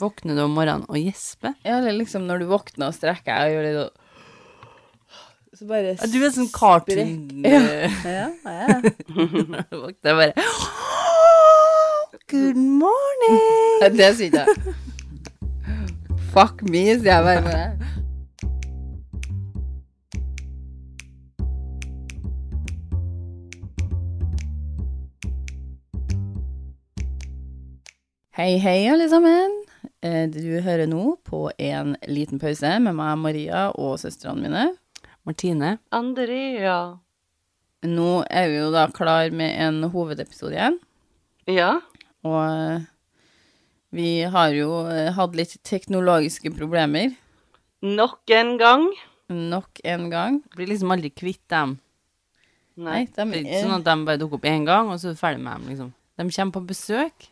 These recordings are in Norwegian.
Våkner du om morgenen og gjesper? Ja, eller liksom når du våkner og strekker deg og gjør litt sånn Så bare Ja, Du er sånn cartoon Ja. Ja, ja. Våkner jeg bare Good morning! Ja, Det sier jeg. Fuck me, sier jeg bare med. Hei, hei, alle sammen. Eh, Du hører nå på en liten pause med meg, Maria, og søstrene mine. Martine. Andrea. Nå er vi jo da klar med en hovedepisode igjen. Ja. Og vi har jo eh, hatt litt teknologiske problemer Nok en gang. nok en gang. Blir liksom aldri kvitt dem. Nei, Nei. de Det er ikke er sånn at de bare dukker opp én gang, og så er du ferdig med dem, liksom. De kommer på besøk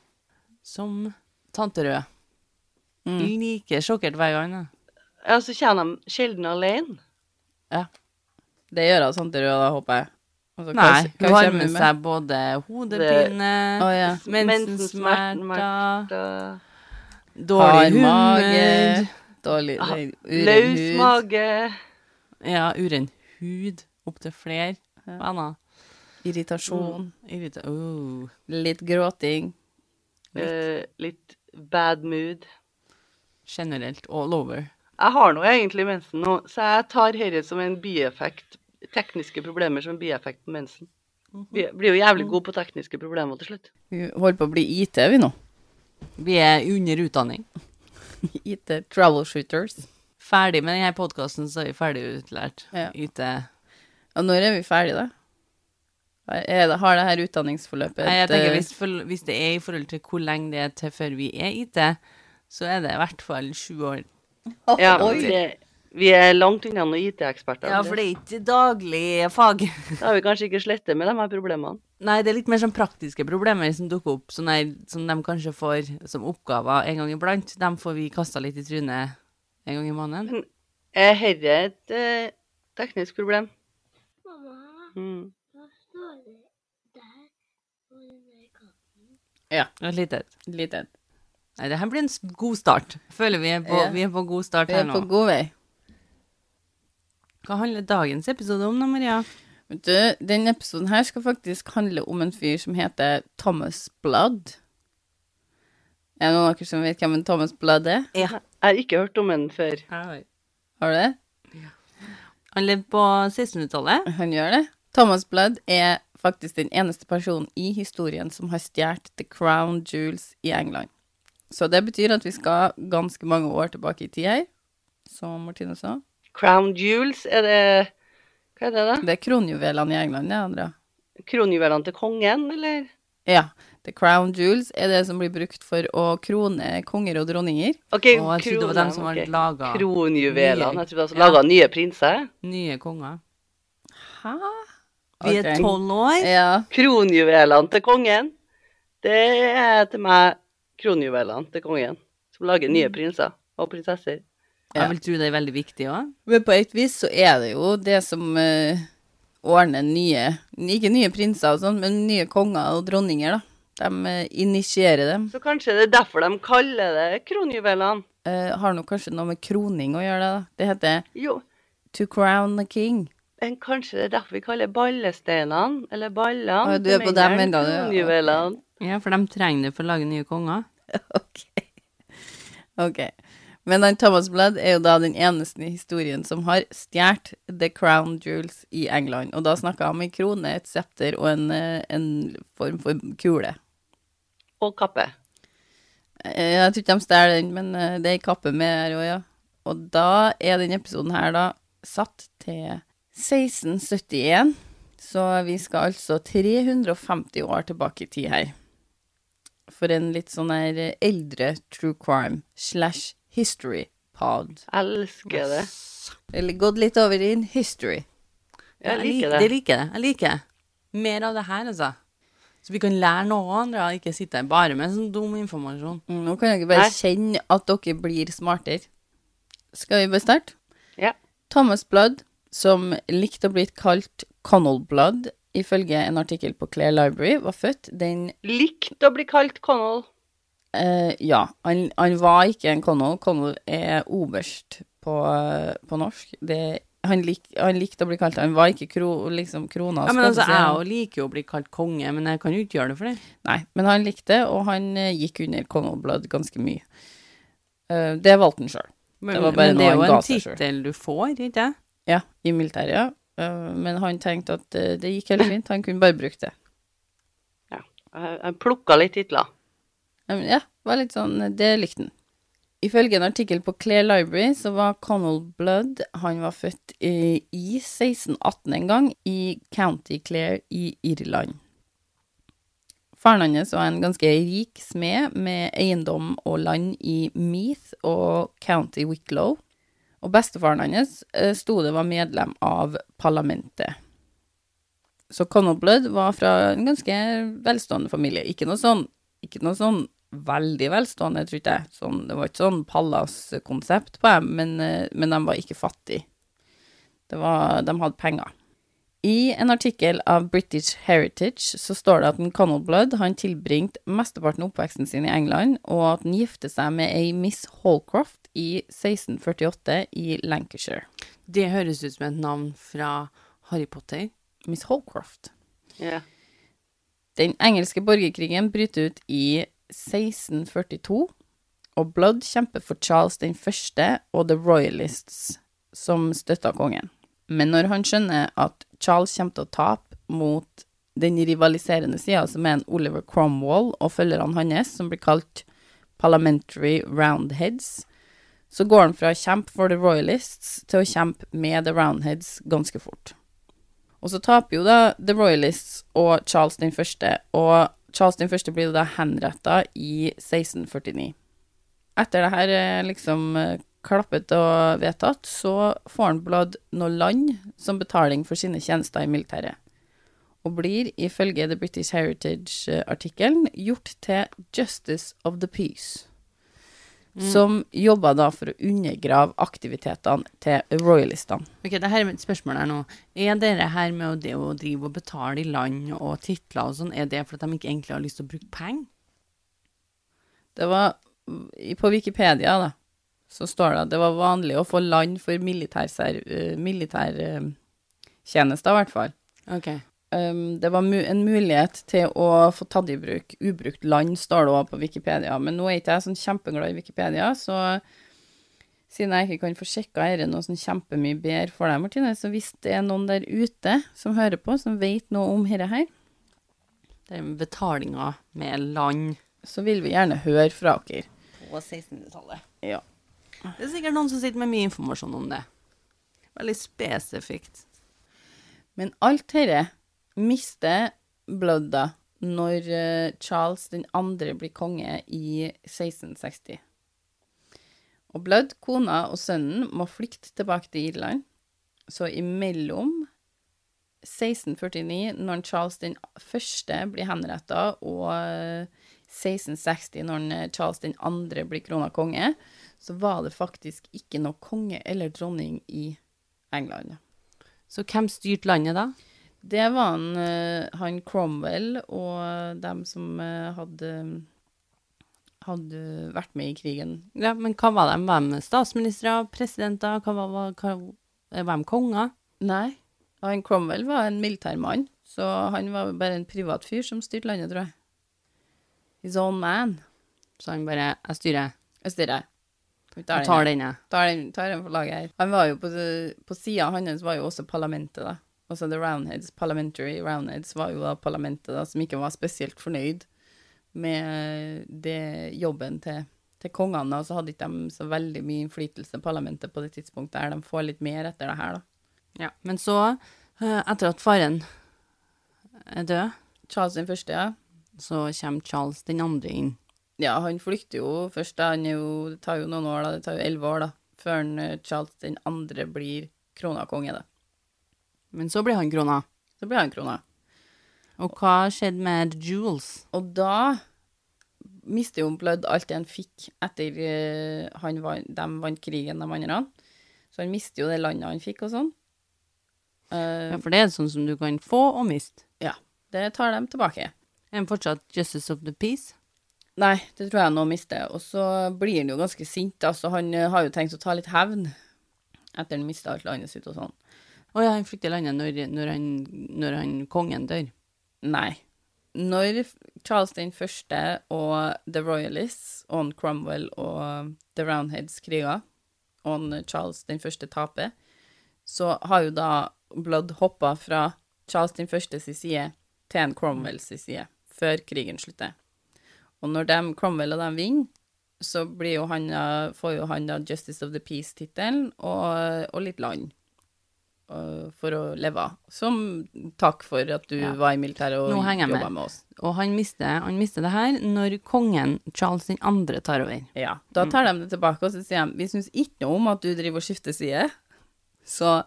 som tante Rød. Mm. Like sjokkert hver gang. Da. Ja, så kommer de sjelden alene. Ja. Det gjør hun rød, da, håper jeg. Altså, Nei, hun har med seg både hodepine, oh, ja. mensensmerter, dårlig mage, dårlig Ah, Løs hud. mage. Ja, uren hud. Opptil flere Ja. venner. Irritasjon. Irrita oh. Litt gråting. eh, litt bad mood. Generelt all over. Jeg har nå egentlig mensen nå, så jeg tar dette som en bieffekt. Tekniske problemer som bieffekt på mensen. Vi blir jo jævlig gode på tekniske problemer til slutt. Vi holder på å bli IT, vi nå. Vi er under utdanning. IT troubleshooters. Ferdig med denne podkasten, så er vi ferdig utlært. Ja. IT. Og når er vi ferdige, da? Er det, har det her utdanningsforløpet Nei, jeg tenker eh, hvis, for, hvis det er i forhold til hvor lenge det er til før vi er IT, så er det i hvert fall sju år. Ja, det, vi er langt unna noen IT-eksperter. Ja, for det er ikke daglig fag. Da har vi kanskje ikke slettet med de her problemene. Nei, det er litt mer sånn praktiske problemer som dukker opp, sånn der, som de kanskje får som oppgaver en gang iblant. Dem får vi kasta litt i trynet en gang i måneden. Er dette et eh, teknisk problem? Mamma, Mm. hva står det der Ja. Et lite. Lite. Nei, det her blir en god start. Føler vi er på, Ja. vi er på god start Vi er på nå. god vei. Hva handler dagens episode om da, Maria? Vet du, denne episoden her skal faktisk handle om en fyr som heter Thomas Blood. Er det noen av dere som vet hvem en Thomas Blood er? Jeg har ikke hørt om den før. Har du det? Ja. Han levde på 1600-tallet. Han gjør det. Thomas Blood er faktisk den eneste personen i historien som har stjålet The Crown Jewels i England. Så det betyr at vi skal ganske mange år tilbake i tid her, som Martine sa. Crown Jewels, er det Hva er det, da? Det er kronjuvelene i England, det, Andrea. Kronjuvelene til kongen, eller? Ja. The Crown Jewels er det som blir brukt for å krone konger og dronninger. OK, Og jeg trodde det var dem som okay. Laget laga Kronjuvelene. nye- Jeg trodde altså Ja. nye prinser. nye konger. Hæ? Vi er Ok. tolv år. Ja. Kronjuvelene til kongen. Det er til meg kronjuvelene til kongen. Som lager nye prinser og prinsesser. Ja. Jeg vil tro det er veldig viktig òg. Men på et vis så er det jo det som uh, ordner nye Ikke nye prinser og sånn, men nye konger og dronninger, da. De uh, initierer dem. Så kanskje det er derfor de kaller det kronjuvelene. Uh, har nok kanskje noe med kroning å gjøre, det. da. Det heter Jo, to crown the king. men kanskje det er derfor vi kaller ballesteinene, eller ballene, Å, du er på dem enda, du. Ja, for de trenger det for å lage nye konger. ok. Ok. Men han Thomas Blood er jo da den eneste i historien som har stjålet The Crown Jewels i England. Og da snakka han om en krone, et septer og en, eh, en form for kule. Og kappe. Eh, Jeg tror ikke de stjeler den, men eh, det er ei kappe med her òg, ja. Og da er denne episoden her da satt til 1671. Så vi skal altså 350 år tilbake i tid her. For en litt sånn her eldre true crime slash history pod. Elsker det. Eller gått litt over i en history. Jeg liker det. Jeg liker det. Jeg liker det. Mer av det her, altså. Så vi kan lære noe andre, og ikke sitte her bare med sånn dum informasjon. Mm, Nå kan dere bare Nei. kjenne at dere blir smartere. Skal vi bare starte? Ja. Thomas Blood, som likte å bli kalt Connell Blood, ifølge en artikkel på Clare Library, var født den Likt å bli kalt Connell. Eh, ja, han, han var ikke en Connell. Connell er oberst på, på norsk. Det, han, lik, han likte å bli kalt Han var ikke kro, liksom krona. Ja, men altså, jeg liker jo å bli kalt konge, men jeg kan jo ikke gjøre det for det. Nei, men han likte det, og han eh, gikk under Connell Blood ganske mye. Eh, det valgte han sjøl. Men, Det var bare men det er jo en tittel du får, ikke sant? Ja, i militæret, ja. Men han tenkte at eh, det gikk helt fint, han kunne bare bruke det. Ja. jeg plukka litt titler. Ja, var litt sånn, det likte han. Ifølge en artikkel på Clare Library så var Connell Blood Han var født i, i 1618 en gang, i County Clare i Irland. Faren hans var en ganske rik smed med eiendom og land i Meath og County Wicklow. Og bestefaren hans eh, sto det var medlem av parlamentet. Så Connell Blood var fra en ganske velstående familie. Ikke noe sånn, ikke noe sånn veldig velstående, tror jeg. Sånn, det var ikke sånn pallaskonsept på dem, men, eh, men de var ikke fattige. Var, de hadde penger. I en artikkel av British Heritage så står det at en Connell han tilbringte mesteparten av oppveksten sin i England, og at han gifte seg med ei Miss Holcroft i 1648 i Lancashire. Det høres ut som et navn fra Harry Potter. Miss Holcroft. Ja. Den engelske borgerkrigen bryter ut i 1642, og Blood kjemper for Charles den første og The Royalists, som støtta kongen. Men når han skjønner at Charles kommer til å tape mot den rivaliserende sida, som er en Oliver Cromwell og følgerne hans, som blir kalt Parliamentary Roundheads, så går han fra å kjempe for The Royalists til å kjempe med The Roundheads ganske fort. Og så taper jo da The Royalists og Charles den første, og Charles den første blir da henretta i 1649. Etter det her er liksom eh, klappet og vedtatt, så får han Blood noe land som betaling for sine tjenester i militæret. Og blir, ifølge The British Heritage-artikkelen, gjort til Justice of the Peace. Som jobba da for å undergrave aktivitetene til royalistene. Ok, det her er mitt spørsmål her nå. Er dere her med det å drive og betale i land og titler og sånn, er det for at de ikke egentlig har lyst til å bruke penger? Det var På Wikipedia, da, så står det at det var vanlig å få land for militærtjenester, militær, uh, tjenester, i hvert fall. Ok. Um, det var mu en mulighet til å få tatt i bruk ubrukt land, står det òg på Wikipedia. Men nå er ikke jeg sånn kjempeglad i Wikipedia, så siden jeg ikke kan få sjekka dette noe sånn kjempemye bedre for deg, Martine, så hvis det er noen der ute som hører på, som vet noe om dette her, Det er betalinga med land så vil vi gjerne høre fra dere. på 1600-tallet. Ja. Det er sikkert noen som sitter med mye informasjon om det. Veldig spesifikt. Men alt dette mister Blood da, når eh, Charles den andre blir konge i 1660. Og Blood, kona og sønnen må flykte tilbake til Irland. Så imellom 1649, når Charles den første blir henretta, og eh, 1660, når eh, Charles den andre blir krona konge, så var det faktisk ikke noe konge eller dronning i England. Så hvem styrte landet da? Det var han, eh, han Cromwell og dem som eh, hadde, hadde vært med i krigen. Ja, men hva var de? De statsministre, presidenter, hva var, hva, var de konger? Nei, han Cromwell var en militærmann, så han var bare en privat fyr som styrte landet, tror jeg. His own man. Så han bare Jeg styrer. Jeg styrer. Jeg tar den. denne. Tar den, tar den for laget her. Han var jo på, på sida hans var jo også parlamentet, da. Altså The Roundheads, Parliamentary Roundheads, var jo da parlamentet da, som ikke var spesielt fornøyd med det jobben til, til kongene, og så hadde ikke de så veldig mye innflytelse i parlamentet på det tidspunktet her. De får litt mer etter det her, da. Ja. Men så, eh, etter at faren er død, Charles den første, ja. så kommer Charles den andre inn. Ja, han flykter jo først, da. Han jo, det tar jo noen år, da. Det tar jo elleve år, da. Før eh, Charles den andre blir krona konge, da. Men så blir han krona. Så blir han krona. Og hva skjedde med Jules? Og da mister jo Blood alt det han fikk etter eh, han de vant krigen, de andre. Så han mister jo det landet han fikk og sånn. Uh, Ja, for det er sånn som du kan få og miste. ja, det tar de tilbake. Er han fortsatt Justice of the Peace? Nei, det tror jeg han nå mister. Og så blir han jo ganske sint, da, så han eh, har jo tenkt å ta litt hevn etter han mista alt landet sitt og sånn. Å ja, han flykter landet når, når, han, når han kongen dør. Nei. Når Charles den første og The Royalists og Cromwell og The Roundheads kriger, og Charles den første taper, så har jo da Blood hoppa fra Charles den første sin side til en Cromwell sin side, før krigen slutter. Og når de, Cromwell og de vinner, så jo han, får jo han da Justice of the Peace-tittelen og, og litt land for å leve av. Som takk for at du Ja. var i militæret og jobba med. med oss. Og han mister, han mister det her når kongen Charles 2. tar over. Ja. Da tar de det tilbake, og så sier de vi syns ikke noe om at du driver og skifter side, så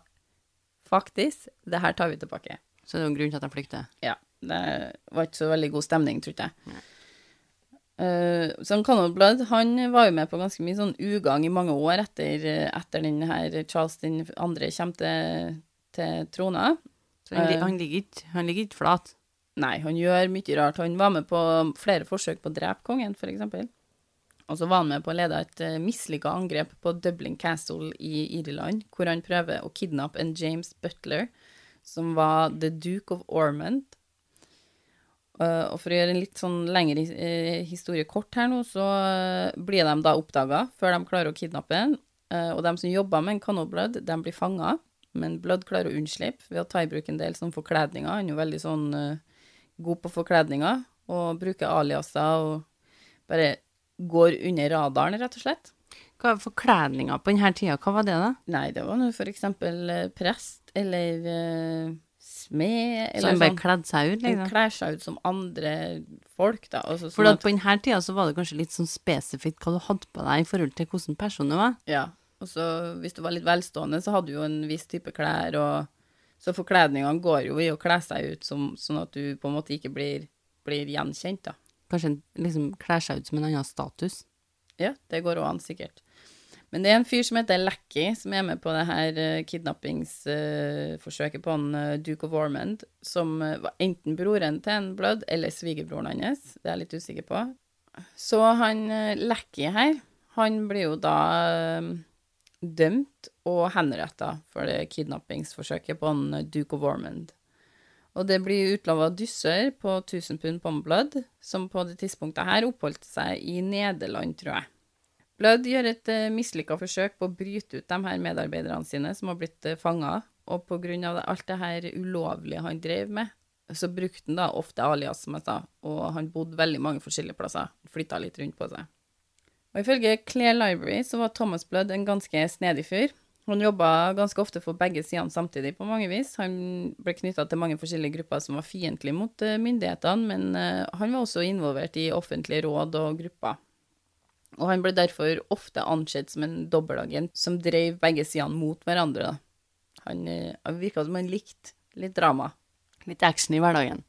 faktisk, det her tar vi tilbake. Så det er jo en grunn til at han flykter. Ja. Det var ikke så veldig god stemning, tror jeg. Uh, Conor Blood han var jo med på ganske mye sånn ugagn i mange år etter, etter den her Charles den andre kommer til, til trona. Så han, Eh. han, ligger ikke, han ligger ikke flat. Nei, han gjør mye rart. Han var med på flere forsøk på å drepe kongen, for eksempel. Og så var han med på å lede et uh, mislykka angrep på Dublin Castle i Irland, hvor han prøver å kidnappe en James Butler, som var the Duke of Ormond. Uh, og for å gjøre en litt sånn lengre uh, historie kort her nå, så uh, blir de da oppdaga før de klarer å kidnappe. Uh, og de som jobber med en Canoblood, de blir fanga, men Blood klarer å unnslippe ved å ta i bruk en del sånn forkledninger. Han er jo veldig sånn god på forkledninger og bruker aliaser og bare går under radaren, rett og slett. Hva var forkledninga på denne tida? Hva var det, da? Nei, det var nå for eksempel eh, prest eller eh, smed Så han bare sånn. kledde seg ut, liksom? kler seg ut som andre folk, da. Altså, For sånn at på denne tida så var det kanskje litt sånn spesifikt hva du hadde på deg i forhold til hvordan person du var. Ja. Og så hvis du var litt velstående, så hadde du jo en viss type klær, og så forkledningene går jo i å kle seg ut som, sånn at du på en måte ikke blir, blir gjenkjent, da. Kanskje en liksom kler seg ut som en annen status. Ja, det går òg an, sikkert. Men det er en fyr som heter Lacky, som er med på det her uh, kidnappingsforsøket på han eh, Duke of Ormond, som eh, var enten broren til en Blood eller svigerbroren hans. Det er jeg litt usikker på. Så han Lacky her, han blir jo da eh, dømt og henretta for det kidnappingsforsøket på han eh, Duke of Ormond. Og det blir utlova dysser på 1000 pund Blood, som på det tidspunktet her oppholdt seg i Nederland, tror jeg. Blood gjør et uh, mislykka forsøk på å bryte ut de her medarbeiderne sine som har blitt uh, fanga, og på grunn av alt det her ulovlige han drev med, så brukte han da ofte alias, som jeg sa, og han bodde veldig mange forskjellige plasser, flytta litt rundt på seg. Og ifølge Claire Library så var Thomas Blood en ganske snedig fyr. Han jobba ganske ofte for begge sidene samtidig på mange vis. Han ble knytta til mange forskjellige grupper som var fiendtlige mot uh, myndighetene, men han var også involvert i offentlige råd og grupper. Og han ble derfor ofte ansett som en dobbeltagent som drev begge sidene mot hverandre. da. Han, uh, han virka som han likte litt drama. Litt action i hverdagen.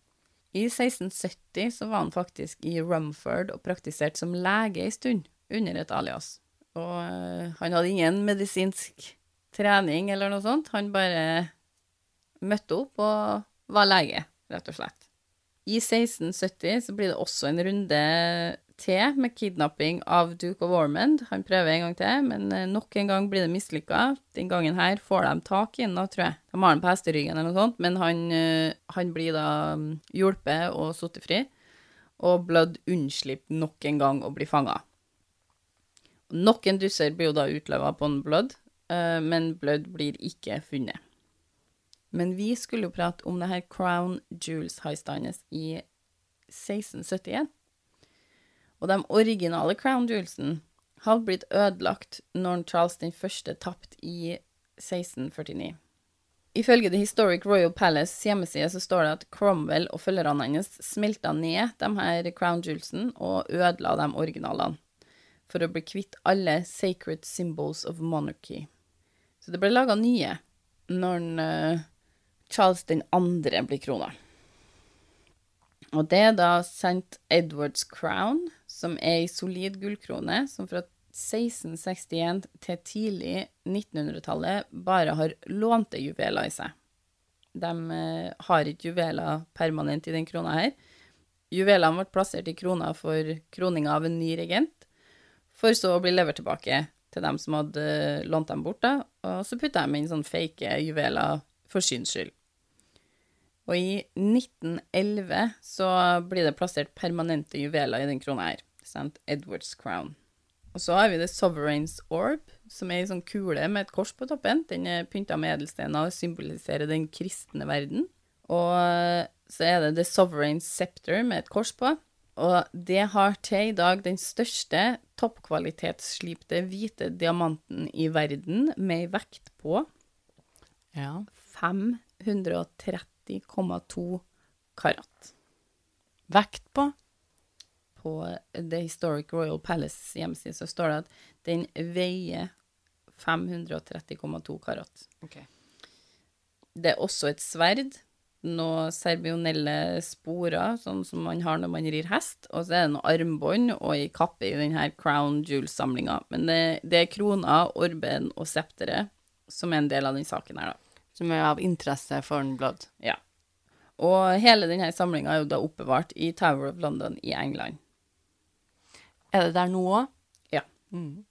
I 1670 så var han faktisk i Rumford og praktiserte som lege en stund, under et alias. Og eh, han hadde ingen medisinsk trening eller noe sånt. Han bare møtte opp og var lege, rett og slett. I 1670 så blir det også en runde til med kidnapping av Duke of Ormond. Han prøver en gang til, men eh, nok en gang blir det mislykka. Den gangen her får de tak i ham, tror jeg. De har ham på hesteryggen eller noe sånt, men han, eh, han blir da mm, hjulpet og satt fri. Og Blood unnslipper nok en gang å bli fanga. Nok en dusser blir jo da utløva på en Blood, eh, men Blood blir ikke funnet. Men vi skulle jo prate om det her Crown Jewels heistet i 1671. Og de originale Crown Jewelsen hadde blitt ødelagt når Charles den første tapte i 1649. Ifølge The Historic Royal Palace hjemmeside så står det at Cromwell og følgerne hans smelta ned de her Crown Jewelsen og ødela de originalene for å bli kvitt alle sacred symbols of monarchy. Så det ble laga nye når eh, Charles den andre blir krona. Og det er da St. Edwards Crown, som er ei solid gullkrone som fra 1661 til tidlig 1900-tallet bare har lånte juveler i seg. De eh, har ikke juveler permanent i den krona her, Juvelene ble plassert i krona for kroninga av en ny regent, for så å bli levert tilbake til dem som hadde lånt dem bort, da, og så putta de inn sånne fake juveler for syns skyld. Og i 1911 så blir det plassert permanente juveler i den krona her, St. Edward's Crown. Og så har vi The Sovereign's Orb, som er ei sånn kule med et kors på toppen. Den er pynta med edelstener og symboliserer den kristne verden. Og så er det The Sovereign's Scepter med et kors på. Og det har til i dag den største toppkvalitetsslipte hvite diamanten i verden, med ei vekt på Ja. 530,2 karat. Vekt på? På The Historic Royal Palace hjemmeside så står det at den veier 530,2 karat. Okay. Det er også et sverd, noen serbionelle sporer, sånn som man har når man rir hest, og så er det noen armbånd og ei kappe i denne Crown Jewel-samlinga. Men det, det er krona, orben og septeret som er en del av den saken her, da. Som er av interesse for en blood. Ja. Og hele denne samlinga er jo da oppbevart i Tower of London i England. Er det der nå òg? Ja. Mm.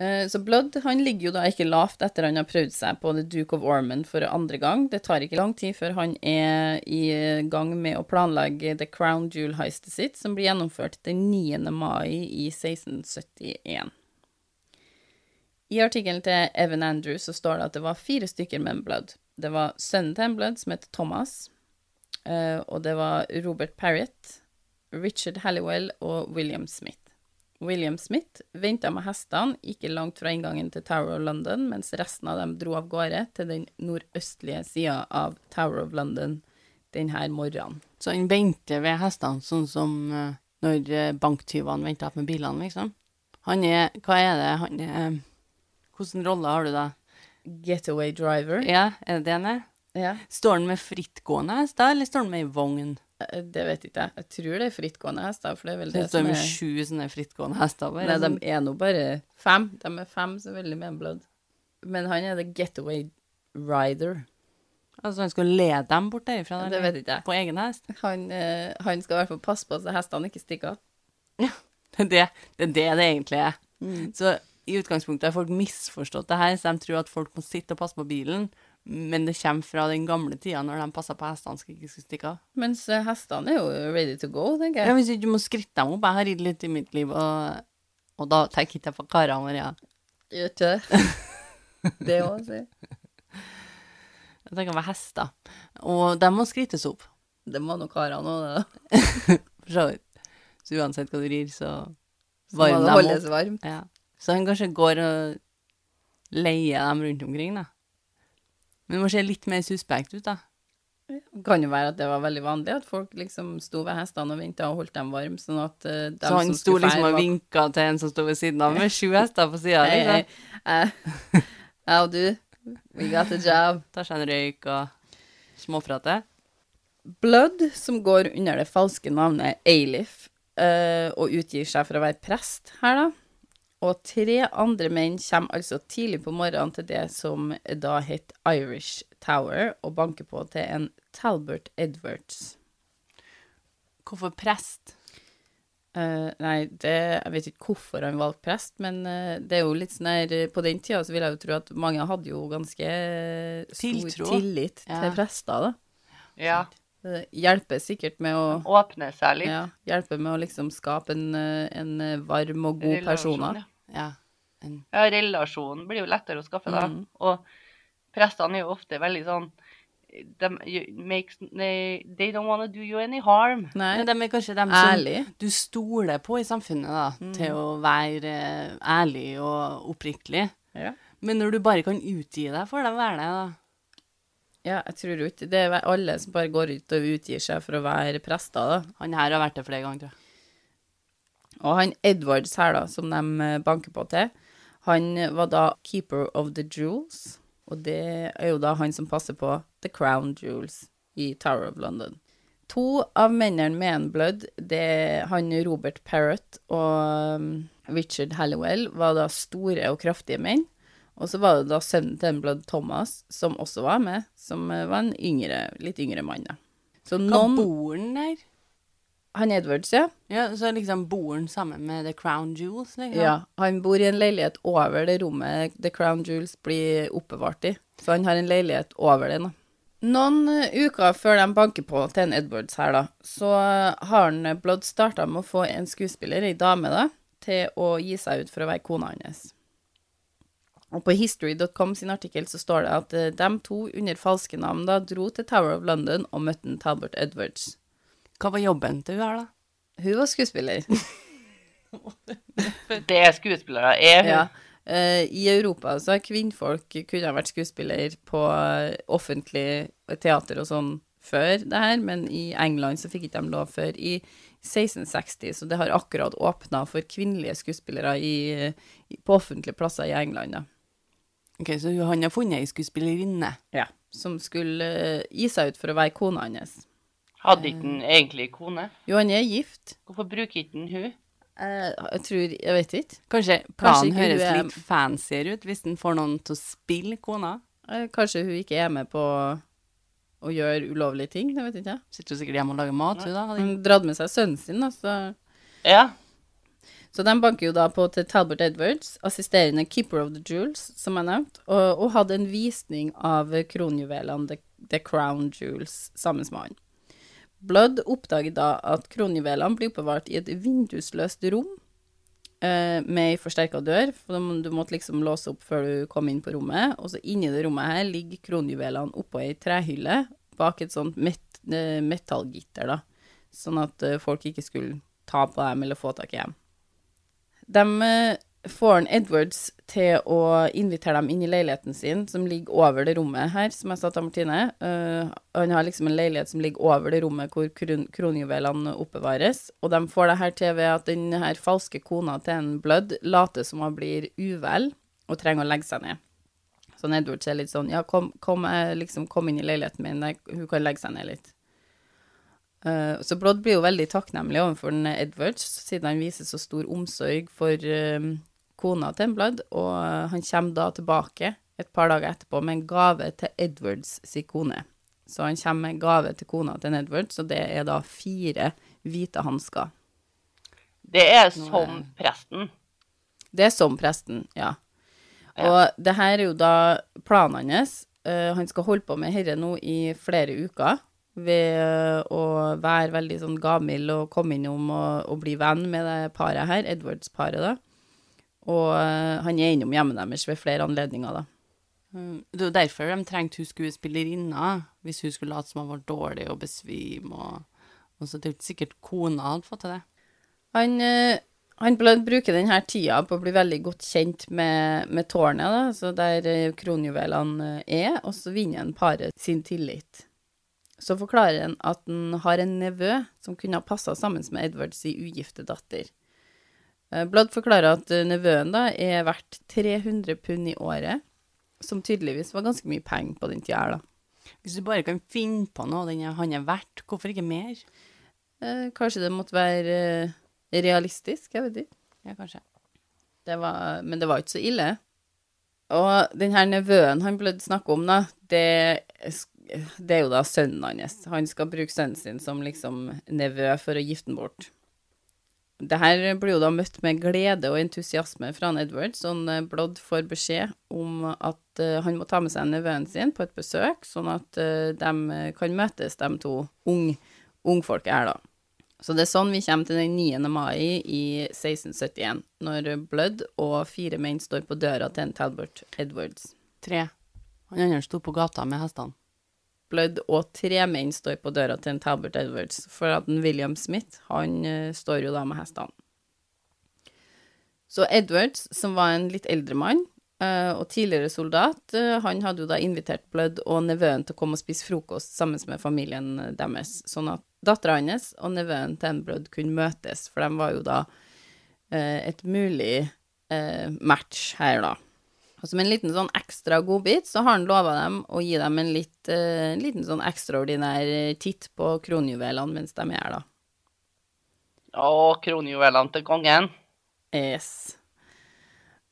Eh, Så Blood han ligger jo da ikke lavt etter han har prøvd seg på The Duke of Ormond for andre gang. Det tar ikke lang tid før han er i gang med å planlegge The Crown Jewel heistet sitt, som blir gjennomført den 9. mai i 1671. I artikkelen til Evan Andrews så står det at det var fire stykker med en Blood. Det var sønnen til en Blood, som het Thomas, eh, og det var Robert Parrott, Richard Halliwell og William Smith. William Smith venta med hestene ikke langt fra inngangen til Tower of London, mens resten av dem dro av gårde til den nordøstlige sida av Tower of London denne morgenen. Så han venter ved hestene, sånn som eh, når banktyvene venter med bilene, liksom. Han er Hva er det han er Hvilken rolle har du da? Getaway driver. Ja, er det det han er? Ja. Står han med frittgående hester, eller står han med ei vogn? eh, Det vet ikke jeg. Jeg tror det er frittgående hester, for det er vel Det det står med er sju sånne frittgående hester. Bare, Nei, de er nå bare fem. De er fem, selvfølgelig, med en blod. Men han er the getaway rider. Altså, han skal lede dem bort derifra? Det eller? vet ikke jeg. På egen hest? Han, eh, han skal i hvert fall passe på så hestene ikke stikker av. Det er det det, er det, det egentlig er. Mm. Så i utgangspunktet har folk misforstått det her, så de tror at folk må sitte og passe på bilen, men det kommer fra den gamle tida når de passer på hestene skal ikke stikke av. Mens eh, hestene er jo ready to go, tenker Ja, jeg. hvis ikke du må skritte dem opp. Jeg har ridd litt i mitt liv, og, og da tenker jeg ikke på karene våre. Ja. Gjør ikke det? Det òg, si. Jeg tenker på hester. Og de må skrittes opp, Det må nå karene òg, det. for så vidt. Så uansett hva du rir, så varmer de opp. Så må det holdes varmt. Ja. Så han kanskje går og leier dem rundt omkring, da. Men det må se litt mer suspekt ut, da. Det kan jo være at det var veldig vanlig at folk liksom sto ved hestene og venta og holdt dem varme, sånn at uh, dem Så han som sto liksom og vinka til en som sto ved siden av, med sju hester på sida. Hei, hei. Liksom. Eh, Jeg og du, we got the job. Tar seg en røyk og småprater. Blood, som går under det falske navnet Eilif, uh, og utgir seg for å være prest her, da. Og tre andre menn kommer altså tidlig på morgenen til det som da het Irish Tower, og banker på til en Talbert Edwards. Hvorfor prest? Uh, nei, det, jeg vet ikke hvorfor han valgte prest, men uh, det er jo litt sånn her eh, På den tida så vil jeg jo tro at mange hadde jo ganske stor Tiltro. tillit Ja. til prester, da. Ja. Det hjelper sikkert med å Åpne seg litt. Ja, hjelper med å liksom skape en, en varm og god Relasjon, person. Ja. Ja. En, ja, relasjonen blir jo lettere å skaffe, da. Mm. Og prestene er jo ofte veldig sånn de, makes, they, they don't want to do you any harm. Nei, de er kanskje dem som du stoler på i samfunnet, da, Mm. til å være eh, ærlig og oppriktig. Ja. Men når du bare kan utgi deg for det, være det, da. ja, jeg tror ikke Det er alle som bare går ut og utgir seg for å være prester, da. Han her har vært det flere ganger, tror jeg. Og han Edwards her, da, som de eh, banker på til, han var da keeper of the jewels, og det er jo da han som passer på the crown jewels i Tower of London. To av mennene med en blood, det er han Robert Parrott og um, Richard Halliwell, var da store og kraftige menn. Og så var det da sønnen til en blood Thomas, som også var med, som eh, var en yngre, litt yngre mann, da. Så Hva noen bor han der? Han Edwards, ja. Ja, så liksom bor han sammen med The Crown Jewels, liksom? ja. Han bor i en leilighet over det rommet The Crown Jewels blir oppbevart i. Så han har en leilighet over det. Noen eh, uker før de banker på til en Edwards her, da, så har han eh, Blood starta med å få en skuespiller, ei dame, da, til å gi seg ut for å være kona hans. Og på history.com sin artikkel så står det at eh, de to under falske navn da dro til Tower of London og møtte Talbert Edwards. Hva var jobben til hun her, da? Hun var skuespiller. Det er skuespillere. Er hun? Ja. Eh, I Europa så har kvinnfolk kunne vært skuespiller på eh, offentlig teater og sånn før det her, men i England så fikk ikke de lov før i 1660, så det har akkurat åpna for kvinnelige skuespillere i, på offentlige plasser i England, da. Ok, Så han har funnet ei skuespillerinne. Ja. Som skulle eh, gi seg ut for å være kona hans. Hadde ikke han egentlig kone? Jo, han er gift. Hvorfor bruker ikke han hun? Eh, jeg tror Jeg vet ikke. Kanskje planen Kanskje høres er- litt fancier ut hvis han får noen til å spille kona. Eh, kanskje hun ikke er med på å gjøre ulovlige ting, det vet ikke jeg. Sitter jo sikkert hjemme og lager mat, hun da. Hun dratt med seg sønnen sin, da, så Ja. Så de banker jo da på til Talbert Edwards, assisterende keeper of the jewels, som jeg nevnte, og, og hadde en visning av kronjuvelene The, The Crown Jewels sammen med han. Blood oppdager da at kronjuvelene blir oppbevart i et vindusløst rom eh, med ei forsterka dør, for du måtte liksom låse opp før du kom inn på rommet, og så inni det rommet her ligger kronjuvelene oppå ei trehylle bak et sånt met, eh, metallgitter, da, sånn at eh, folk ikke skulle ta på dem eller få tak i dem. De eh, får han Edwards til å invitere dem inn i leiligheten sin, som ligger over det rommet her, som jeg sa til Martine. Uh, han har liksom en leilighet som ligger over det rommet hvor kron kronjuvelene oppbevares, og de får det her til ved at den her falske kona til en Blood later som hun blir uvel og trenger å legge seg ned. Så Edwards er litt sånn, ja, kom, kom, eh, liksom, kom inn i leiligheten min, hun kan legge seg ned litt. Uh, så Blood blir jo veldig takknemlig overfor Edwards, siden han viser så stor omsorg for eh, kona til en Blood, og han kommer da tilbake et par dager etterpå med en gave til Edwards sin kone. Så han kommer med en gave til kona til Edwards, og det er da fire hvite hansker. Det er som presten. Det er som presten, ja. Og det her er jo da planen hans. Eh, han skal holde på med herre nå i flere uker ved eh, å være veldig sånn gavmild og komme innom og, og bli venn med det paret her, Edwards-paret, da. Og eh, han er innom hjemmet deres ved flere anledninger, da. Mm, Det er jo derfor de trengte hun skuespillerinna, hvis hun skulle late som hun var dårlig og besvime. Og, og så det er jo ikke sikkert kona hadde fått til det. Han, eh, han bruker denne tida på å bli veldig godt kjent med, med tårnet, da, så der eh, kronjuvelene er, og så vinner han paret sin tillit. Så forklarer han at han har en nevø som kunne ha passa sammen med Edwards ugifte datter. Eh, Blood forklarer at eh, nevøen da er verdt 300 pund i året, som tydeligvis var ganske mye penger på den tida her, da. Hvis du bare kan finne på noe den han er verdt, hvorfor ikke mer? Eh, kanskje det måtte være eh, realistisk, jeg vet ikke. Ja, kanskje. Det var, men det var ikke så ille. Og den her nevøen han ble snakket om, da, det, det er jo da sønnen hans. Han skal bruke sønnen sin som liksom nevø for å gifte den bort. Det her blir jo da møtt med glede og entusiasme fra han Edward, han eh, Blood får beskjed om at eh, han må ta med seg nevøen sin på et besøk, sånn at uh, de kan møtes, de to ung, ungfolket her, da. Så det er sånn vi kommer til den 9. mai i 1671, når Blood og fire menn står på døra til en Talbot Edwards. Tre. Han andre sto på gata med hestene. Blood og tre menn står på døra til en Talbert Edwards, for at en William Smith, han eh, står jo da med hestene. Så Edwards, som var en litt eldre mann, eh, og tidligere soldat, eh, han hadde jo da invitert Blood og nevøen til å komme og spise frokost sammen med familien deres, sånn at dattera hans og nevøen til en Blood kunne møtes, for de var jo da et mulig match her, da. Og som en liten sånn ekstra godbit, så har han lova dem å gi dem en litt, eh, liten sånn ekstraordinær eh, titt på kronjuvelene mens de er her, da. Å, kronjuvelene til kongen. Yes.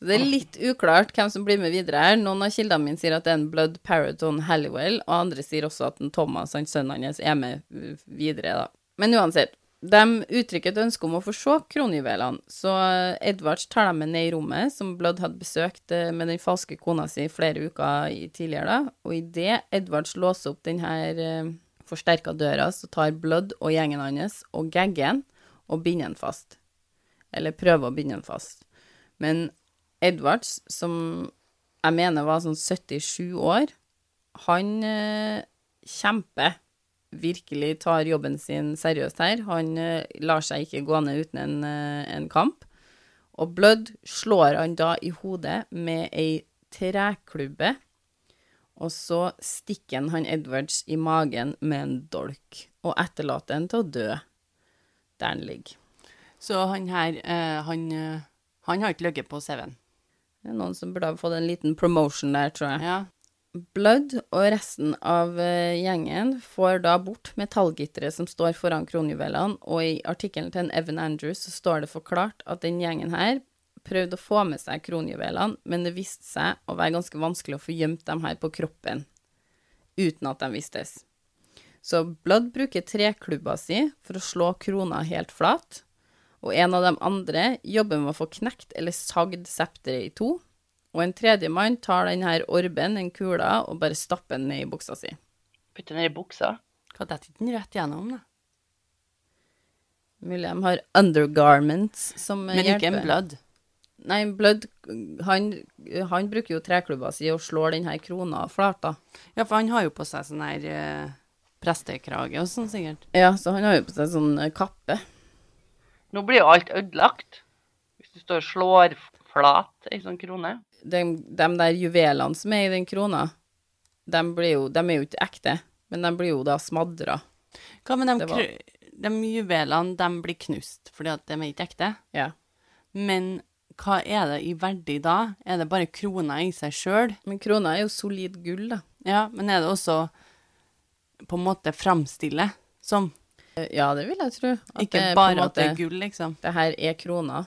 Det er litt uklart hvem som blir med videre her. Noen av kildene mine sier at det er en Blood Paraton Halliwell, og andre sier også at en Thomas, han sønnen hans, er med videre, da. Men uansett, De uttrykker et ønske om å få se kronjuvelene, så Edvards tar dem med ned i rommet som Blood hadde besøkt eh, med den falske kona si flere uker tidligere, da. Og idet Edvards låser opp denne eh, forsterka døra, så tar Blood og gjengen hans og gagger han og binder han fast. Eller prøver å binde han fast. Men Edvards, som jeg mener var sånn 77 år, han eh, kjemper virkelig tar jobben sin seriøst her. Han eh, lar seg ikke gå ned uten en, eh, en kamp. Og Blood slår han da i hodet med ei treklubbe, og så stikker han han Edwards i magen med en dolk, og etterlater han til å dø der han ligger. Så han her, eh, han, han har ikke ligget på CV-en. Det er noen som burde ha fått en liten promotion der, tror jeg. Ja. Blood og resten av eh, gjengen får da bort metallgitteret som står foran kronjuvelene, og i artikkelen til en Evan Andrews står det forklart at den gjengen her prøvde å få med seg kronjuvelene, men det viste seg å være ganske vanskelig å få gjemt dem her på kroppen uten at de vistes. Så Blood bruker treklubba si for å slå krona helt flat, og en av de andre jobber med å få knekt eller sagd septeret i to, og en tredje mann tar denne orben, den kula, og bare stapper den ned i buksa si. Putte ned i buksa. Hva detter ikke den rett gjennom, da? Mulig de har undergarments som Men ikke en hjelper. blood. Nei, Blood, han, han bruker jo treklubba si og slår denne krona flat, da. Ja, for han har jo på seg sånn her eh, prestekrage og sånn sikkert. Ja, så han har jo på seg sånn eh, kappe. Nå blir jo alt ødelagt. Hvis du står og slår flat ei sånn krone. De, de der juvelene som er i den krona, de, blir jo, de er jo ikke ekte, men de blir jo da smadra. Hva med de, var- de juvelene, de blir knust, fordi at de er ikke ekte. Ja. Men hva er det i verdi da? Er det bare krona i seg sjøl? Men krona er jo solid gull, da. Ja, men er det også på en måte framstille som Ja, det vil jeg tro. At Ikke bare at det er måte- gull, liksom. Det her er krona.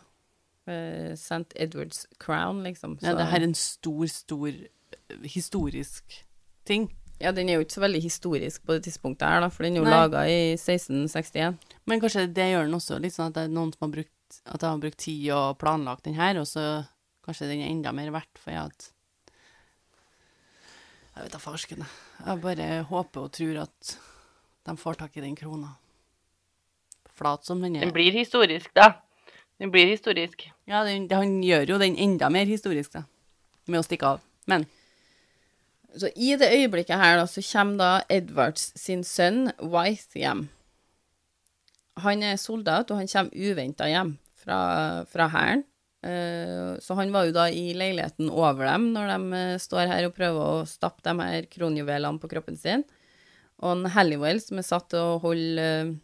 Eh, St. Edwards Crown, liksom. Ja, det her er en stor, stor eh, historisk ting. Ja, den er jo ikke så veldig historisk på det tidspunktet her, da, for den er jo laga i 1661. Men kanskje det gjør den også litt sånn at det er noen som har brukt At de har brukt tid og planlagt den her, og så kanskje den er enda mer verdt for jeg at Jeg vet da farsken, jeg. Jeg bare håper og tror at de får tak i den krona. Flat som den er. Den blir historisk, da. Den blir historisk. Ja, den, det, han gjør jo den enda mer historisk, da. Med å stikke av. Men Så i det øyeblikket her, da, så kommer da Edwards sin sønn Wythe hjem. Han er soldat, og han kommer uventa hjem fra, fra hæren. Eh, så han var jo da i leiligheten over dem når de eh, står her og prøver å stappe de her kronjuvelene på kroppen sin. Og en Halliwell, som er satt til å holde eh,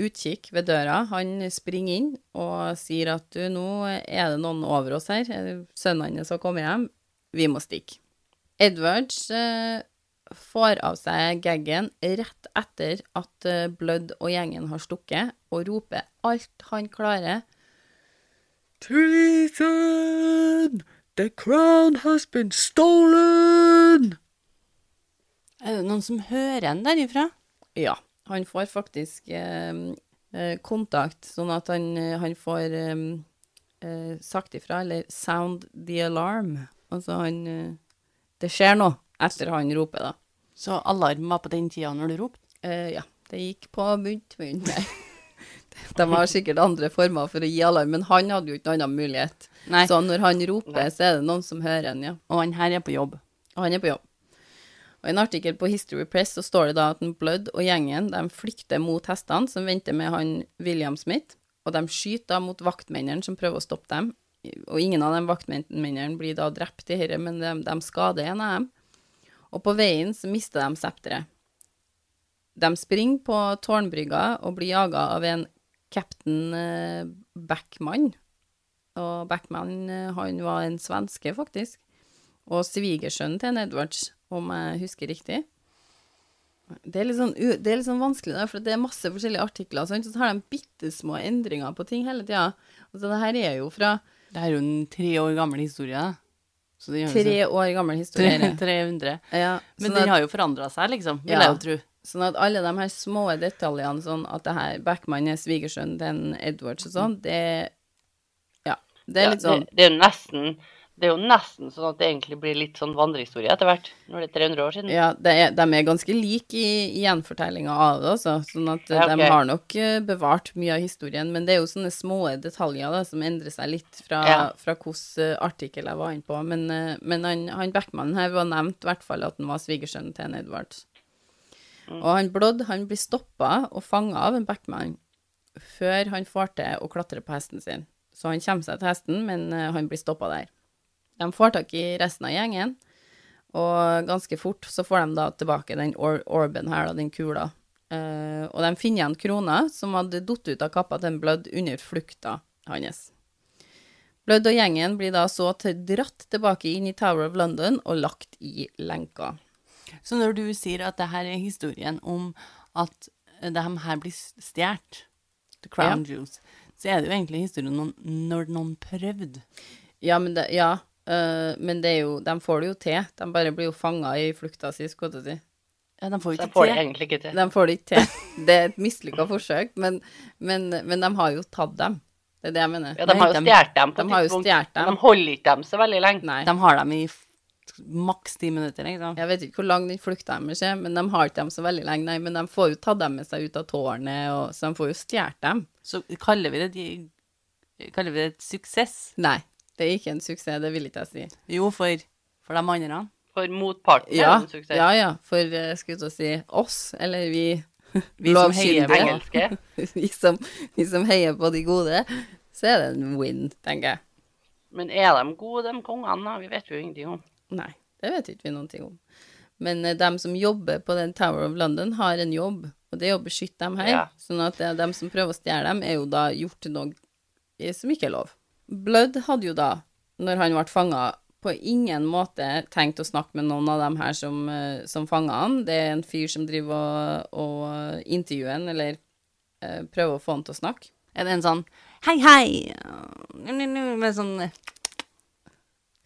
utkikk ved døra, han springer inn og sier at du, nå er det noen over oss her. Sønnen hans har kommet hjem. Vi må stikke. Edwards eh, får av seg gaggen rett etter at eh, Blood og gjengen har stukket, og roper alt han klarer. Treason! The crown has been stolen! er det noen som hører den derifra? Ja, han får faktisk eh, eh, kontakt, sånn at han, eh, han får sagt ifra, eller sound the alarm. Altså han Det skjer noe etter han roper, da. Så alarm var på den tida når du ropte? Eh, ja, det gikk på myntmunn. Nei. De har sikkert andre former for å gi alarm, men han hadde jo ikke noen annen mulighet. Nei. Så når han roper, så er det noen som hører han, ja. Og han her er på jobb. Og han er på jobb. Og I en artikkel på History Press så står det da at Blood og gjengen de flykter mot hestene som venter med han William Smith, og de skyter da mot vaktmennene som prøver å stoppe dem. Og ingen av de vaktmennene blir da drept i dette, men de, de skader en av dem. Og på veien så mister de septeret. De springer på tårnbrygga og blir jaga av en captain eh, Backman. Og Backman eh, han var en svenske, faktisk. Og svigersønnen til en Edwards, om jeg husker riktig. Det er sånn, det er litt sånn vanskelig, da, for det er masse forskjellige artikler, sant? så har de bitte små endringer på ting hele tida. Altså, det her er jo fra Det er jo en tre år gammel historie, da. Tre år gammel historie. 300. Ja, Men sånn den at- har jo forandra seg, liksom, vil Ja. jeg jo tro. Sånn at alle de her små detaljene, sånn at det her Backman er svigersønnen til Edwards og sånn, det Ja. Det er Ja, litt sånn det, det er jo nesten det er jo nesten sånn at det egentlig blir litt sånn vandrehistorie etter hvert, når det er 300 år siden. Ja, det er, de er ganske like i, i gjenfortellinga av det, altså. Sånn at eh, Ja, okay. de har nok eh, bevart mye av historien. Men det er jo sånne små detaljer da, som endrer seg litt fra, Ja. fra hvilken artikkel jeg var inne på. Men, eh, men han, han Beckman her var nevnt i hvert fall at han var svigersønnen til en Edwards. Mm. Og han Blodd han blir stoppa og fanga av en Beckman før han får til å klatre på hesten sin. Så han kommer seg til hesten, men eh, han blir stoppa der. De får tak i resten av gjengen, og ganske fort så får de da tilbake den or orben her, da, den kula. Uh, og de finner igjen krona som hadde falt ut av kappa til en Blødd under flukta hans. Blødd og gjengen blir da så til dratt tilbake inn i Tower of London og lagt i lenka. Så når du sier at det her er historien om at de her blir stjålet, The Crown Jewels, så er det jo egentlig historien om når noen prøvde. Ja, men det, ja, eh, men det er jo, de får det jo til. De bare blir jo fanga i flukta si, skulle jeg til å si. Ja, de får jo ikke får det egentlig ikke til. De får det ikke til. Det er et mislykka forsøk, men, men, men de har jo tatt dem. Det er det jeg mener. Ja, de har jo de- stjålet dem på de et har jo tidspunkt. dem. De holder ikke dem så veldig lenge. Nei. De har dem i maks ti minutter, ikke sant? Jeg vet ikke hvor lang den flukta deres er, men de har ikke dem så veldig lenge, nei. Men de får jo tatt dem med seg ut av tårnet, og, så de får jo stjålet dem. Så kaller vi det de, Kaller vi det et suksess? Nei, det er ikke en suksess, det vil ikke jeg si. Jo, for, for de andre. For motparten Ja, er det en suksess. ja, ja, for eh, skulle til å si oss, eller vi Vi som heier på Engelske. vi, som, vi som heier på de gode, så er det en win, tenker jeg. Men er de gode, de kongene? Vi vet jo ingenting om. Nei, det vet ikke vi noen ting om. Men de dem som jobber på den Tower of London, har en jobb, og det er å beskytte dem her. Ja. Sånn at de dem som prøver å stjele dem, er jo da gjort noe eh, som ikke er lov. Blood hadde jo da, når han ble fanga, på ingen måte tenkt å snakke med noen av dem her som, eh, som fanga han. Det er en fyr som driver og, og intervjuer han, eller eh, prøver å få han til å snakke. Er det en sånn Hei, hei! Nu, nu, nu, Med sånn,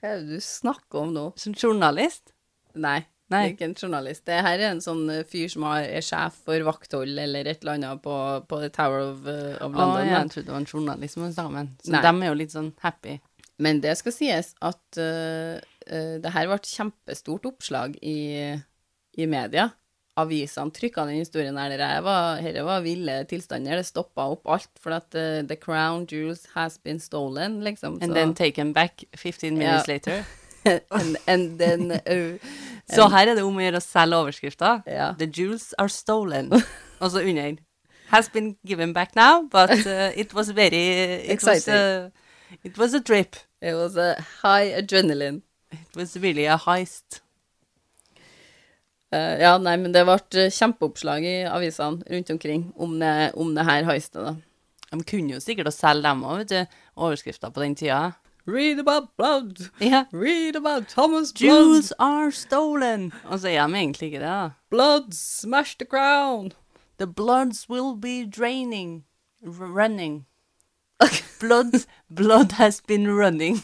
Hva er det du snakker om nå? Som journalist? Nei, Nei. det er ikke en journalist. Det her er en sånn eh, fyr som er sjef for vakthold eller et eller annet på, på The Tower of, of London. Å, ja. jeg trodde det var en journalist med han. Så Nei. de er jo litt sånn happy. Men det skal sies at uh, eh, det her ble et kjempestort oppslag i, i media. Avisene trykka den historien her. Dette var, dette var ville tilstander. Det stoppa opp alt for at uh, The Crown Jewels has been stolen, liksom. And så- then taken back 15 minutes Ja. later. and, and then Så her er det om å gjøre å selge overskrifter. Ja. The jewels are stolen. Og så under. Has been given back now, but uh, it was very it was, Exciting. uh, it was a trip. It was a high adrenaline. It was really a heist. Uh, ja, nei, men det ble eh, kjempeoppslag i avisene rundt omkring om det, om det her heistet, da. De kunne jo sikkert selge dem òg, vet du. Overskrifter på den tida. Read about blood! Ja. Read about Thomas Jewels are stolen! Og så er de egentlig ikke det. Blood smash the crown! The bloods will be draining. R running. Blood, blood has been running.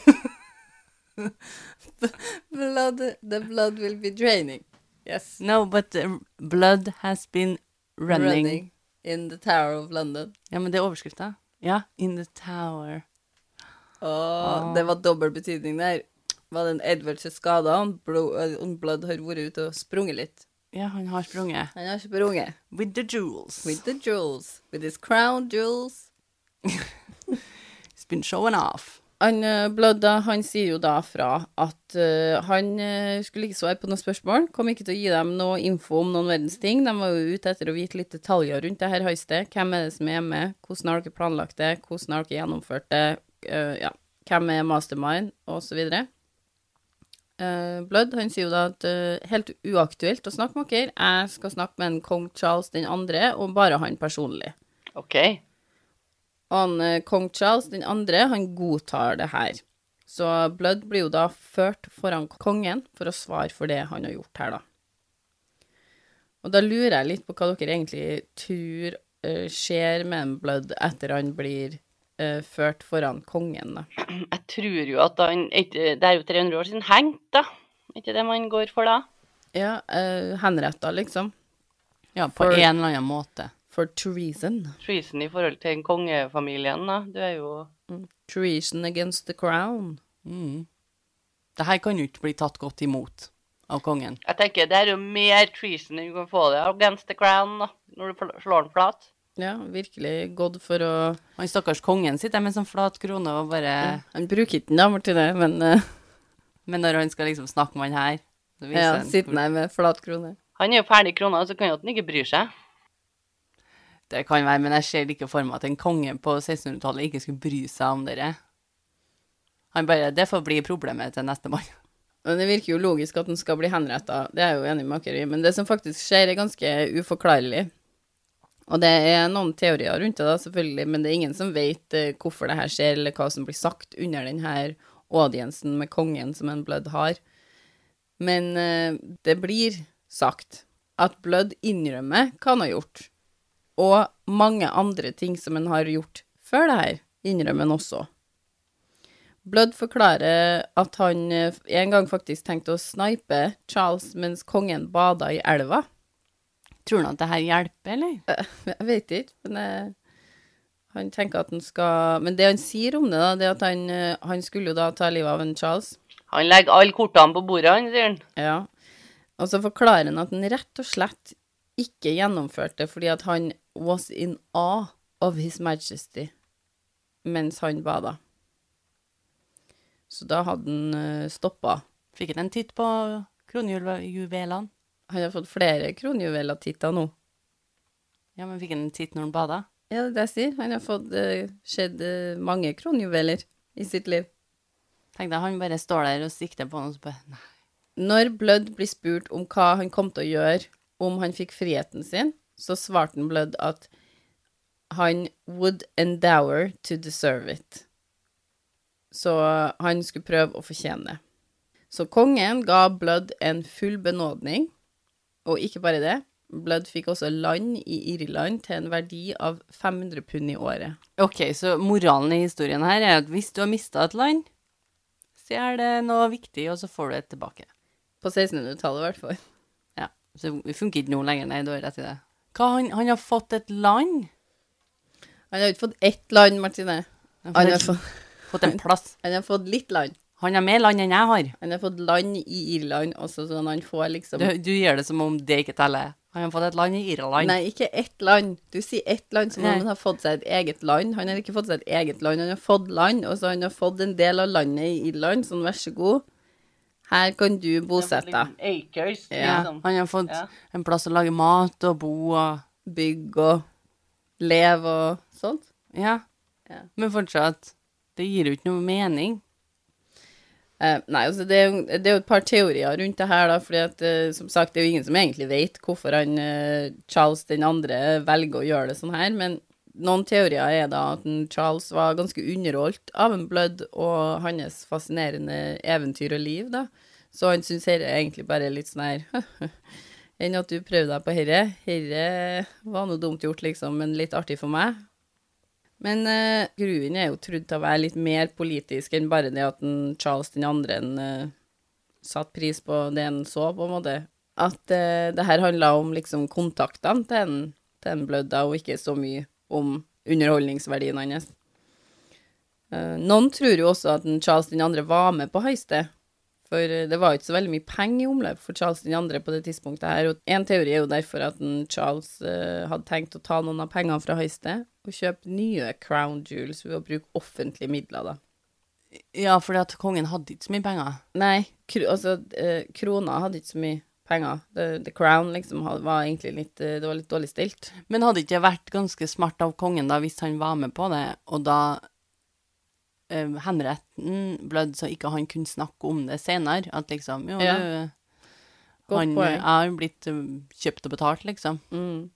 Blood, the blood will be draining. Yes. no, but blood has been running. in the Tower of London. Ja, men det er overskrifta. Ja. In the tower. Åh, det var dobbel betydning der. Var det en Edward som skada? Han Blo- eh, Blood har vært ute og sprunget litt. Ja, han har sprunget. Han har sprunget. With the jewels. With the jewels. With his crown jewels. He's been showing off. Han Blodda Blood da, han sier jo da fra at uh, han eh, skulle ikke svare på noen spørsmål, kom ikke til å gi dem noe info om noen verdens ting. De var jo ute etter å vite litt detaljer rundt det her heistet. Hvem er det som er med, hvordan har dere planlagt det, hvordan har dere gjennomført det, eh, ja, hvem er mastermind, så videre. Eh, Blood, han sier jo da at eh, helt uaktuelt å snakke med dere, jeg skal snakke med en kong Charles den andre, og bare han personlig. OK. Han, uh, kong Charles den andre, han godtar det her. Så Blood blir jo da ført foran kongen for å svare for det han har gjort her, da. Og da lurer jeg litt på hva dere egentlig tror skjer med en Blood etter han blir eh, ført foran kongen, da. Jeg tror jo at han Det er jo 300 år siden hengt, da. Er ikke det man går for da? Ja, uh, henretta, liksom. Ja, på For- en eller annen måte. For treason. Treason i forhold til kongefamilien, da. Du er jo Treason against the crown. Mm. Det her kan jo ikke bli tatt godt imot av kongen. Jeg tenker det er jo mer treason enn du kan få det against the crown, da. Når du slår den flat. Ja, virkelig gått for å Han stakkars kongen sitter med sånn flat krone og bare Han bruker ikke den da, Martine, men uh... Men når han skal liksom snakke med han her så viser ja, han sitter der med flat krone. Han er jo ferdig krona, så kan jo at han ikke bryr seg. Det kan være, men jeg ser ikke for meg at en konge på 1600-tallet ikke skulle bry seg om dere. Han bare Det får bli problemet til neste mann. Men det virker jo logisk at han skal bli henretta, det er jeg jo enig med dere i. Men det som faktisk skjer, er ganske uforklarlig. Og det er noen teorier rundt det, da, selvfølgelig, men det er ingen som vet eh, hvorfor det her skjer, eller hva som blir sagt under denne audiensen med kongen som en Blood har. Men eh, det blir sagt at Blood innrømmer hva han har gjort, og mange andre ting som han har gjort før det her, innrømmer han også. Blood forklarer at han eh, en gang faktisk tenkte å snipe Charles mens kongen bada i elva. Tror han at det her hjelper, eller? Eh, Jeg vet ikke, men jeg, han tenker at han skal Men det han sier om det, da, det er at han, eh, han skulle jo da ta livet av en Charles. Han legger alle kortene på bordet, han, sier han. Ja. Og så forklarer han at han rett og slett ikke gjennomførte fordi at han was in awe of his majesty mens han bada. Så da hadde han stoppa. Fikk han en titt på kronjuvelene? Han har fått flere kronjuveler-titter nå. Ja, men fikk han en titt når han bada? Ja, det er det jeg sier. Han har fått uh, sett uh, mange kronjuveler i sitt liv. Tenk deg, han bare står der og sikter på noe, og så bare Nei. Når Blood blir spurt om hva han kom til å gjøre om han fikk friheten sin, så svarte han Blood at han would endower to deserve it. Så han skulle prøve å fortjene det. Så kongen ga Blood en full benådning, og ikke bare det. Blood fikk også land i Irland til en verdi av 500 pund i året. Ok, så moralen i historien her er at hvis du har mista et land, så er det noe viktig, og så får du det tilbake. På 1600-tallet, i hvert fall. Ja, så det funker ikke nå lenger, nei, du har rett i det. Hva, han, han har fått et land? Han har ikke fått ett land, Martine. Han Han har fått, fått en plass. han har fått litt land. Han har mer land enn jeg har. Han har fått land i Irland også, sånn han får liksom Du, du gjør det som om det ikke teller. Han har fått et land i Irland. Nei, ikke ett land. Du sier ett land som om han har fått seg et eget land. Han har ikke fått seg et eget land, han har fått land, og så han har fått en del av landet i Irland, sånn vær så god. Her kan du bosette deg. Acres. Ja, liksom. han har fått Ja. en plass å lage mat og bo og Bygge og leve og sånt. Ja. Ja. Men fortsatt, det gir jo ikke noe mening. Eh, nei, altså det det er jo et par teorier rundt det her, da, For at eh, som sagt, det er jo ingen som egentlig vet hvorfor han eh, Charles den andre velger å gjøre det sånn her, men noen teorier er da at Charles var ganske underholdt av en Blood og hans fascinerende eventyr og liv, da. Så han syns dette egentlig bare er litt sånn her enn at du prøvde deg på herre. Herre var noe dumt gjort, liksom, men litt artig for meg. Men uh, Gruen er jo trodd til å være litt mer politisk enn bare det at en Charles den andre en, uh, satte pris på det en så, på en måte. At uh, det her handla om liksom kontaktene til en, til en blødda, og ikke så mye om underholdningsverdien hans. Uh, noen tror jo også at en Charles den andre var med på heistet. For eh, det var ikke så veldig mye penger i omløp for Charles den andre på det tidspunktet her. Og en teori er jo derfor at Charles uh, hadde tenkt å ta noen av pengene fra heistet og kjøpe nye crown jewels ved å bruke offentlige midler, da. Ja, fordi at kongen hadde ikke så mye penger. Nei, kr altså, uh, krona hadde ikke så mye penger. The, the crown liksom var egentlig litt Det var litt dårlig stilt. Men hadde ikke det vært ganske smart av kongen da, hvis han var med på det, og da eh, henretten blødde, så ikke han kunne snakke om det senere? At liksom Jo, Ja. du Han poeng. er blitt eh, kjøpt og betalt, liksom. Mm.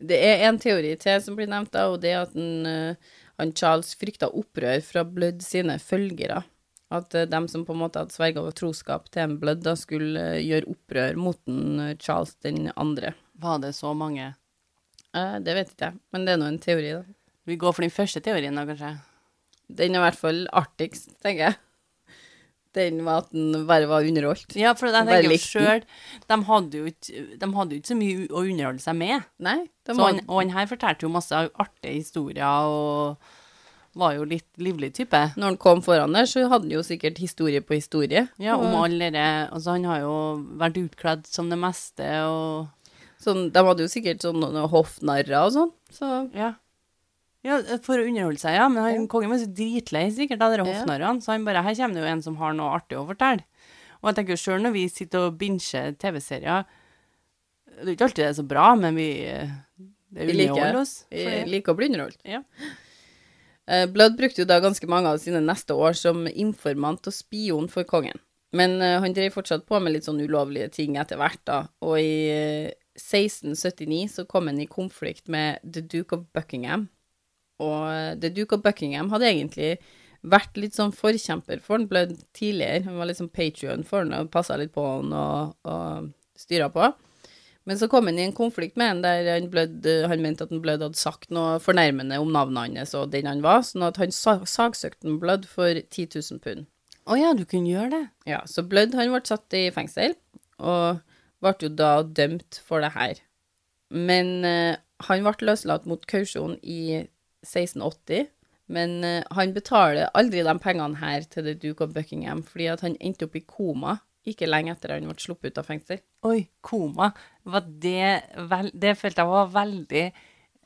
Det er en teori til som blir nevnt, da, og det er at en, eh, han Charles frykta opprør fra Blood sine følgere. At uh, dem som på en måte hadde sverga over troskap til en Blood, da skulle gjøre opprør mot den Charles den andre. Var det så mange? Eh, det vet ikke jeg, men det er nå en teori, da. Vi går for den første teorien, da, kanskje? Den er i hvert fall artigst, tenker jeg. Den var at den bare var underholdt. Ja, for jeg tenker jo sjøl De hadde jo ikke så mye å underholde seg med. Nei, han, og han her fortalte jo masse artige historier og var jo litt livlig type. når han kom foran der, så hadde han jo sikkert historie på historie. Ja, om alle dere Altså, han har jo vært utkledd som det meste og sånn, de hadde jo sikkert sånne hoffnarrer og sånn. Så Ja. Ja, for å underholde seg, ja. Men han, kongen var så dritlei sikkert av de hoffnarrene, så han bare Her kommer det jo en som har noe artig å fortelle. Og jeg tenker jo sjøl når vi sitter og binger TV-serier Det er jo ikke alltid det er så bra, men vi Det Vi liker underholder oss. vi liker å bli underholdt. Ja. Eh, Blood brukte jo da ganske mange av sine neste år som informant og spion for kongen. Men eh, han drev fortsatt på med litt sånn ulovlige ting etter hvert, da. Og i eh, 1679 så kom han i konflikt med The Duke of Buckingham. Og The Duke of Buckingham hadde egentlig vært litt sånn forkjemper for han ble tidligere. Han var litt sånn patrion for han og passa litt på han og, og styra på. Men så kom han i en konflikt med han der han, eh, han mente at han Blødd hadde sagt noe fornærmende om navnet hans og den han var, sånn at han sa saksøkte han Blødd for 10 000 pund. Å ja, du kunne gjøre det. Ja, så Blødd han ble satt i fengsel, og ble jo da dømt for det her. Men uh, han ble løslatt mot kausjon i 1680, men eh, han betaler aldri de pengene her til The Duke of Buckingham, fordi at han endte opp i koma ikke lenge etter han ble sluppet ut av fengsel. Oi, koma. Var det vel Det følte jeg var veldig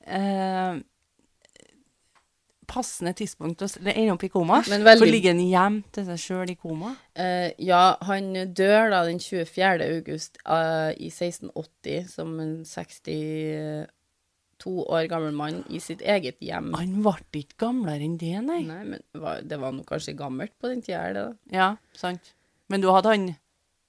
eh, Passende tidspunkt å ende opp i koma. Men veldig- For ligger han hjem til seg sjøl i koma? Eh, ja, han dør da den 24. august eh, i 1680 som en 62 år gammel mann i sitt eget hjem. Han ble ikke gamlere enn det, nei. Nei, men var, det var nå kanskje gammelt på den tida, her, det da? Ja, sant. Men du hadde han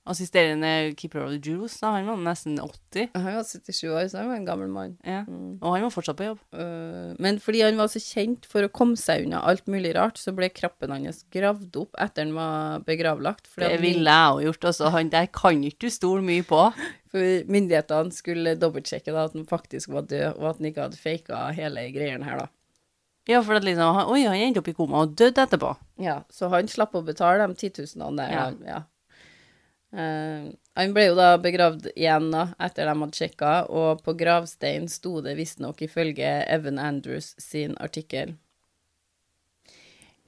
assisterende keeper of the Jewels, da. Han var nesten 80. Han var 77 år, så han var en gammel mann. Ja. Mm. Og han var fortsatt på jobb. Uh, men fordi han var så kjent for å komme seg unna alt mulig rart, så ble kroppen hans gravd opp etter han var begravlagt. Det ville jeg òg gjort. Altså, han der kan ikke du stole mye på. For myndighetene skulle dobbeltsjekke da, at han faktisk var død, og at han ikke hadde faka hele greiene her, da. Ja, for at liksom han- Oi, han endte opp i koma og døde etterpå. Ja, så han slapp å betale de 10 000 der. Ja. Ja. Eh, han ble jo da begravd igjen da, etter de hadde sjekka, og på gravsteinen sto det visstnok ifølge Evan Andrews sin artikkel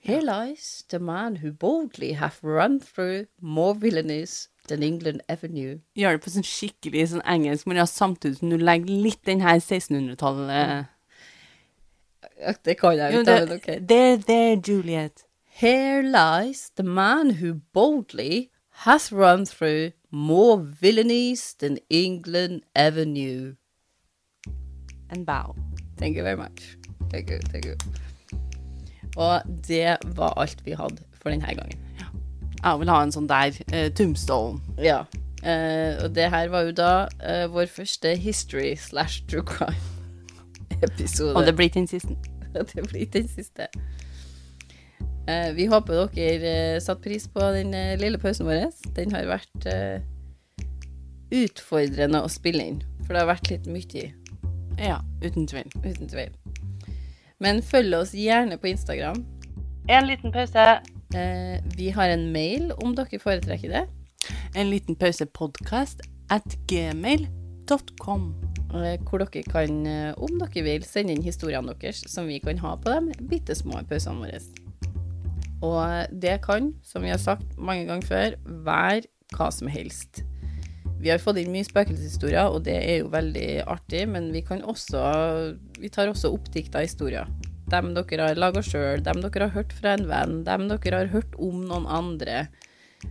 Here lies the man who boldly have run through more villainies than England ever knew. Gjør det på sånn skikkelig sånn engelsk, men ja, samtidig som du legger litt den her 1600-tallet Det kan jeg jo ikke, men ok. There, there, Juliet. Here lies the man who boldly hath run through more villainies than England ever knew. And bow. Thank you very much. Thank you, thank you. Og det var alt vi hadde for denne gangen. Jeg vil ha en sånn der uh, tombstone. Ja. Uh, og det her var jo da uh, vår første history slash true crime-episode. Og det blir ikke den siste. det blir ikke den siste. Eh, vi håper dere uh, satte pris på den eh, lille pausen vår. Den har vært eh, utfordrende å spille inn, for det har vært litt mye, Ja, uten tvil. uten tvil. Men følg oss gjerne på Instagram. En liten pause. Eh, vi har en mail om dere foretrekker det. En liten pause podcast at gmail.com. eh, Hvor dere kan, eh, om dere vil, sende inn historiene deres som vi kan ha på de bitte små pausene våre. Og det kan, som vi har sagt mange ganger før, være hva som helst. Vi har fått inn mye spøkelseshistorier, og det er jo veldig artig, men vi kan også Vi tar også oppdikta historier. Dem dere har laga sjøl, dem dere har hørt fra en venn, dem dere har hørt om noen andre.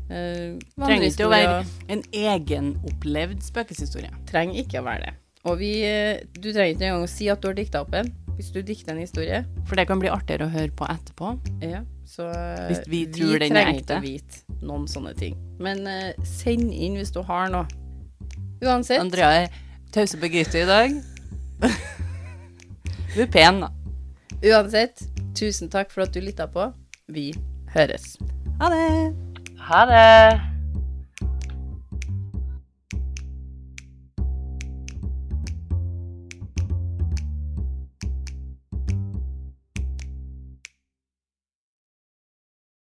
Uh, Trenger ikke å være en egenopplevd spøkelseshistorie. trenger ikke å være det. Og vi, eh, du trenger ikke engang å si at du har dikta opp en. Hvis du dikter en historie, For det kan bli artigere å høre på etterpå. ja, så eh, Hvis vi tror den er trenger ikke å vite noen sånne ting. Men uh, send inn hvis du har noe. Uansett, Andrea er tause på gryta i dag. Du er pen, da. uansett, tusen takk for at du lytta på. Vi høres. Ha det. Ha det.